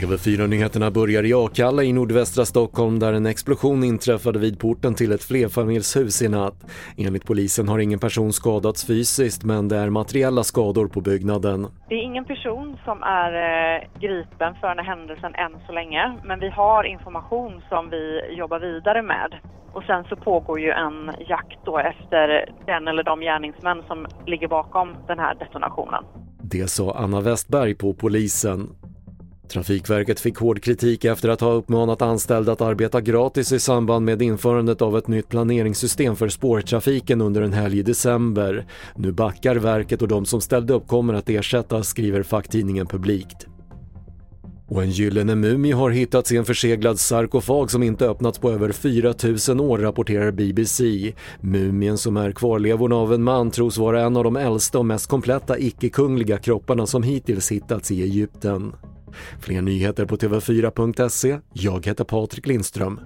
TV4-nyheterna börjar i Akalla i nordvästra Stockholm där en explosion inträffade vid porten till ett flerfamiljshus i natt. Enligt polisen har ingen person skadats fysiskt men det är materiella skador på byggnaden. Det är ingen person som är eh, gripen för den här händelsen än så länge men vi har information som vi jobbar vidare med. Och sen så pågår ju en jakt då efter den eller de gärningsmän som ligger bakom den här detonationen. Det sa Anna Westberg på polisen. Trafikverket fick hård kritik efter att ha uppmanat anställda att arbeta gratis i samband med införandet av ett nytt planeringssystem för spårtrafiken under en helg i december. Nu backar verket och de som ställde upp kommer att ersättas, skriver facktidningen Publikt. Och en gyllene mumie har hittats i en förseglad sarkofag som inte öppnats på över 4000 år, rapporterar BBC. Mumien som är kvarlevorna av en man tros vara en av de äldsta och mest kompletta icke-kungliga kropparna som hittills hittats i Egypten. Fler nyheter på TV4.se. Jag heter Patrik Lindström.